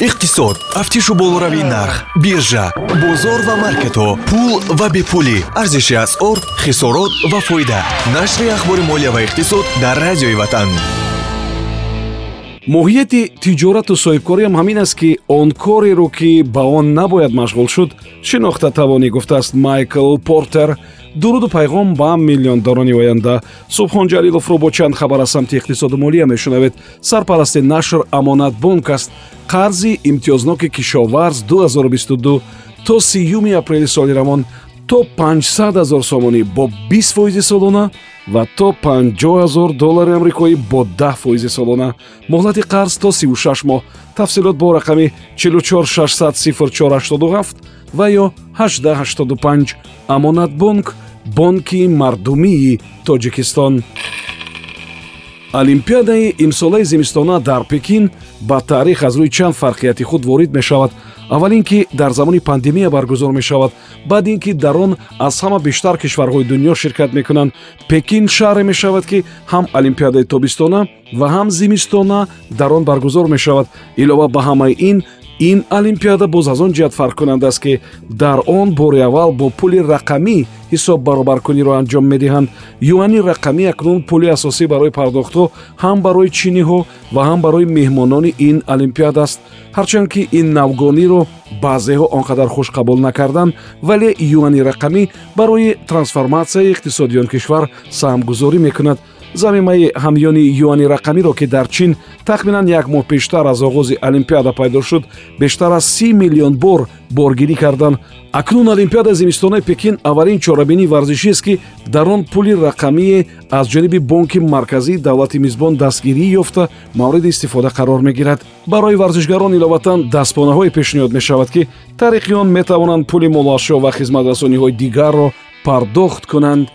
иқтисод тафтишу болоравии нарх биржа бозор ва маркетҳо пул ва бепулӣ. Арзиши асъор хисорот ва фоида. Нашри ахбори молия ва иқтисод дар радиои ватан. Моҳияти тиҷорату соҳибкориам ҳамин аст ки он кореро ки ба он набояд машғул шуд шинохта тавонӣ гуфтааст майкл портер дуруду пайғом ба миллиондорони оянда. Субҳон ҷалиловро бо чанд хабар аз самти иқтисоду молия мешунавед. Сарпарасти нашр амонатбонк аст. Қарзи имтиёзноки кишоварз 2022 то сюми апрели соли равон то 500 0 сомонӣ бо 20 фоизи солона ва то 50 0 доллари амрикоӣ бо 10 фоизи солона. Моҳлати қарз то 36 моҳ. Тафсилот бо рақами 44600 ва ё 1885 амонатбонк бонки мардумии тоҷикистон. Олимпиадаи имсолаи зимистона дар пекин ба таърих аз рӯи чанд фарқияти худ ворид мешавад. Аввал ин ки дар замони пандемия баргузор мешавад баъд ин ки дар он аз ҳама бештар кишварҳои дунё ширкат мекунанд. Пекин шаҳре мешавад ки ҳам олимпиадаи тобистона ва ҳам зимистона дар он баргузор мешавад. Илова ба ҳамаи ин ин олимпиада боз аз он ҷиҳат фарқкунанда аст ки дар он бори аввал бо пули рақамӣ ҳисоб баробаркуниро анҷом медиҳанд. Юани рақамӣ акнун пули асосӣ барои пардохтҳо ҳам барои чиниҳо ва ҳам барои меҳмонони ин олимпиада аст. Ҳарчанд ки ин навгониро баъзеҳо он қадар хуш қабул накарданд вале юани рақамӣ барои трансформатсияи иқтисоди он кишвар саҳмгузорӣ мекунад замимаи ҳамёни юани рақамиро ки дар чин тахминан як моҳ пештар аз оғози олимпиада пайдо шуд бештар аз си миллион бор боргирӣ карданд акнун олимпиадаи зимистонаи пекин аввалин чорабинии варзишиест ки дар он пули рақамие аз ҷониби бонки марказии давлати мизбон дастгирӣ ёфта мавриди истифода қарор мегирад. Барои варзишгарон иловатан дастпонаҳое пешниҳод мешавад ки тариқи он метавонанд пули молашо ва хизматрасониҳои дигарро пардохт кунанд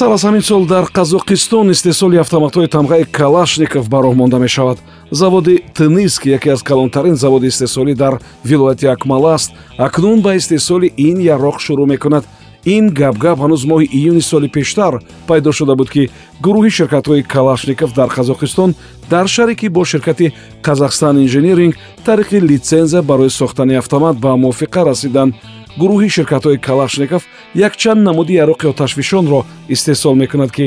сар аз ҳамин сол дар қазоқистон истеҳсоли автоматҳои тамғаи калашников ба роҳ монда мешавад. Заводи тынис ки яке аз калонтарин заводи истеҳсолӣ дар вилояти акмала аст акнун ба истеҳсоли ин ярроқ шурӯъ мекунад. Ин гап-гап ҳанӯз моҳи июни соли пештар пайдо шуда буд ки гурӯҳи ширкатҳои калашников дар қазоқистон дар шарикӣ бо ширкати казахстан инженеринг тариқи литсензия барои сохтани автомат ба мувофиқа расиданд гурӯҳи ширкатҳои калашников якчанд намуди яроқи оташфишонро истеҳсол мекунад ки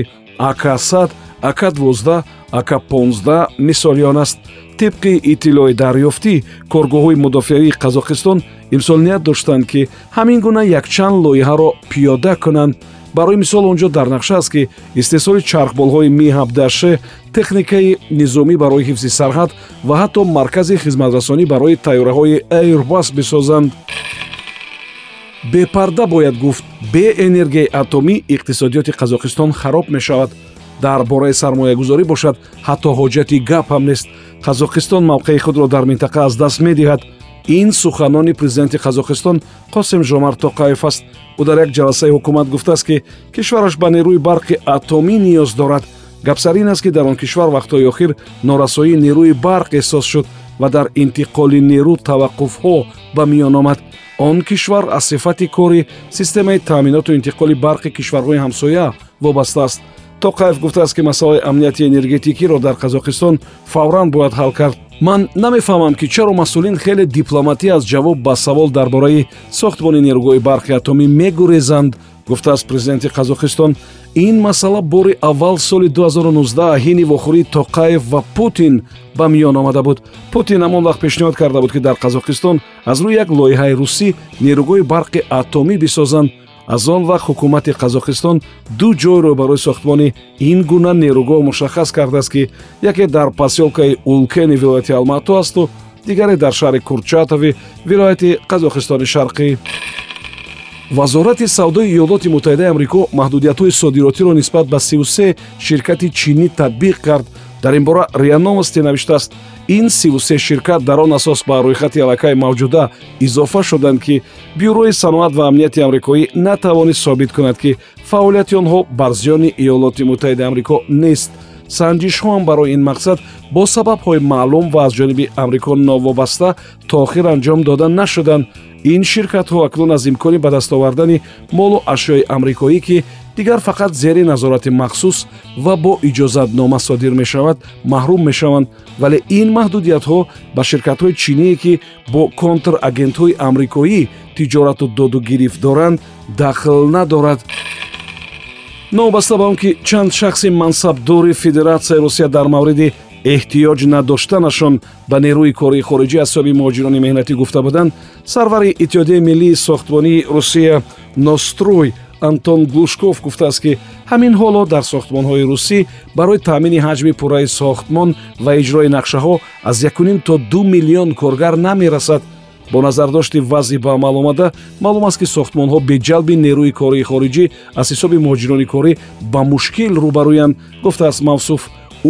ак-100 ак-12 ак-15 мисоли он аст. Тибқи иттилои дарёфтӣ коргоҳҳои мудофиаии қазоқистон имсол ният доштанд ки ҳамин гуна якчанд лоиҳаро пиёда кунанд. Барои мисол онҷо дар нақша аст ки истеҳсоли чархболҳои ми-17ш техникаи низомӣ барои ҳифзи сарҳад ва ҳатто маркази хизматрасонӣ барои тайёраҳои airbus бисозанд бепарда бояд гуфт бе энергияи атомӣ иқтисодиёти қазоқистон хароб мешавад. Дар бораи сармоягузорӣ бошад ҳатто ҳоҷати гап ҳам нест. Қазоқистон мавқеи худро дар минтақа аз даст медиҳад. Ин суханони президенти қазоқистон қосим жомар тоқаев аст. Ӯ дар як ҷаласаи ҳукумат гуфтааст ки кишвараш ба нерӯи барқи атомӣ ниёз дорад. Гапсар ин аст ки дар он кишвар вақтҳои охир норасоии нерӯи барқ эҳсос шуд ва дар интиқоли нерӯ таваққуфҳо ба миён омад он кишвар аз сифати кори системаи таъминоту интиқоли барқи кишварҳои ҳамсоя вобаста аст. Тоқаев гуфтааст ки масъалаи амнияти энергетикиро дар қазоқистон фавран бояд ҳал кард. Ман намефаҳмам ки чаро масъулин хеле дипломатӣ аз ҷавоб ба савол дар бораи сохтмони нерӯгоҳи барқи атомӣ мегурезанд гуфтааст президенти қазоқистон ин масъала бори аввал соли 2019 ҳини вохӯрии тоқаев ва путин ба миён омада буд. Путин ҳамон вақт пешниҳод карда буд ки дар қазоқистон аз рӯи як лоиҳаи русӣ нерӯгоҳи барқи атомӣ бисозанд. Аз он вақт ҳукумати қазоқистон ду ҷойро барои сохтмони ин гуна нерӯгоҳ мушаххас кардааст ки яке дар посёлкаи улкени вилояти алмато асту дигаре дар шаҳри курчатови вилояти қазоқистони шарқӣ вазорати савдои иёлоти муттаҳидаи амрико маҳдудиятҳои содиротиро нисбат ба 33 ширкати чинӣ татбиқ кард. Дар ин бора риа новости навиштааст ин 33 ширкат дар он асос ба рӯйхати аллакай мавҷуда изофа шуданд ки бюрои саноат ва амнияти амрикоӣ натавонист собит кунад ки фаъолияти онҳо бар зиёни иёлоти муттаҳидаи амрико нест санҷишҳоам барои ин мақсад бо сабабҳои маълум ва аз ҷониби амрико новобаста то охир анҷом дода нашуданд ин ширкатҳо акнун аз имкони ба даст овардани молу ашёи амрикоӣ ки дигар фақат зери назорати махсус ва бо иҷозатнома содир мешавад маҳрум мешаванд. Вале ин маҳдудиятҳо ба ширкатҳои чиние ки бо контрагентҳои амрикоӣ тиҷорату доду гирифт доранд дахл надорад новобаста ба он ки чанд шахси мансабдори федератсияи русия дар мавриди эҳтиёҷ надоштанашон ба нерӯи кории хориҷӣ аз соҳиби муҳоҷирони меҳнатӣ гуфта буданд сарвари иттиҳодияи миллии сохтмонии русия нострой антон глушков гуфтааст ки ҳамин ҳоло дар сохтмонҳои русӣ барои таъмини ҳаҷми пурраи сохтмон ва иҷрои нақшаҳо аз якуним то ду миллион коргар намерасад бо назардошти вазъи ба амал омада маълум аст ки сохтмонҳо бе ҷалби нерӯи кории хориҷӣ аз ҳисоби муҳоҷирони корӣ ба мушкил рӯбарӯянд гуфтааст мавсуф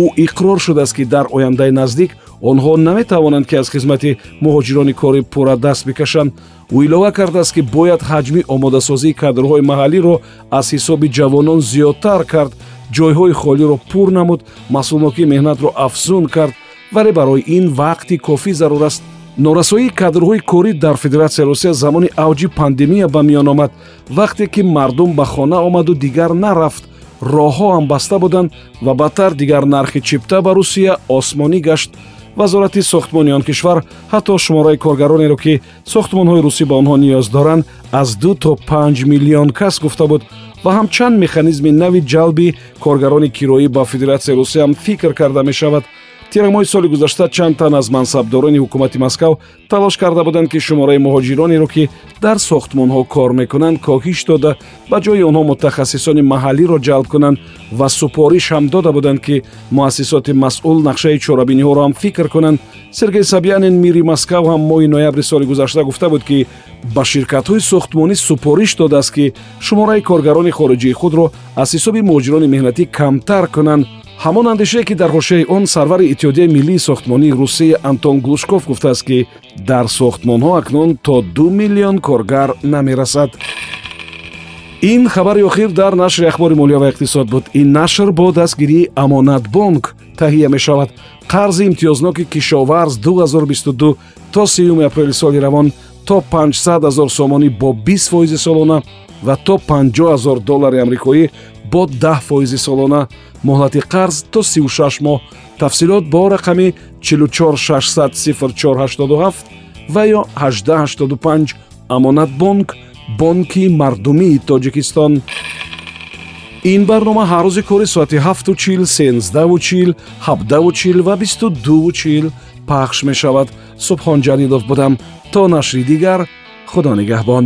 ӯ иқрор шудааст ки дар ояндаи наздик онҳо наметавонанд ки аз хизмати муҳоҷирони кори пурра даст бикашанд. Ӯ илова кардааст ки бояд ҳаҷми омодасозии кадрҳои маҳаллиро аз ҳисоби ҷавонон зиёдтар кард ҷойҳои холиро пур намуд масъулнокии меҳнатро афзун кард. Вале барои ин вақти кофӣ зарур аст норасоии кадрҳои корӣ дар федератсияи русия замони авҷи пандемия ба миён омад. Вақте ки мардум ба хона омаду дигар нарафт роҳҳо ҳам баста буданд ва бадтар дигар нархи чипта ба русия осмонӣ гашт. Вазорати сохтмони он кишвар ҳатто шумораи коргаронеро ки сохтмонҳои русӣ ба онҳо ниёз доранд аз ду то панҷ миллион кас гуфта буд ва ҳам чанд механизми нави ҷалби коргарони кироӣ ба федератсияи русия ҳам фикр карда мешавад тирамоҳи соли гузашта чанд тан аз мансабдорони ҳукумати москав талош карда буданд ки шумораи муҳоҷиронеро ки дар сохтмонҳо кор мекунанд коҳиш дода ба ҷои онҳо мутахассисони маҳаллиро ҷалб кунанд ва супориш ҳам дода буданд ки муассисоти масъул нақшаи чорабиниҳоро ҳам фикр кунанд. Сергей сабянин мири москав ҳам моҳи ноябри соли гузашта гуфта буд ки ба ширкатҳои сохтмонӣ супориш додааст ки шумораи коргарони хориҷии худро аз ҳисоби муҳоҷирони меҳнатӣ камтар кунанд ҳамон андешае ки дар ҳошияи он сарвари иттиҳодияи миллии сохтмонии русия антон глушков гуфтааст ки дар сохтмонҳо акнун то ду миллион коргар намерасад. Ин хабари охир дар нашри ахбори молия ва иқтисод буд. Ин нашр бо дастгирии амонатбонк таҳия мешавад. Қарзи имтиёзноки кишоварз 2022 то 3 апрели соли равон то 500 0 сомонӣ бо 20 фоизи солона ва то 50 0 доллари амрикоӣ бо 10 фоизи солона моҳлати қарз то 36 моҳ. Тафсилот бо рақами 4460487 ва ё 1885 амонатбонк бонки мардумии тоҷикистон. Ин барнома ҳар рӯзи кори соати 7чил 13чил 7чил ва 22чил пахш мешавад. Субҳон ҷалилов будам. То нашри дигар худо нигаҳбон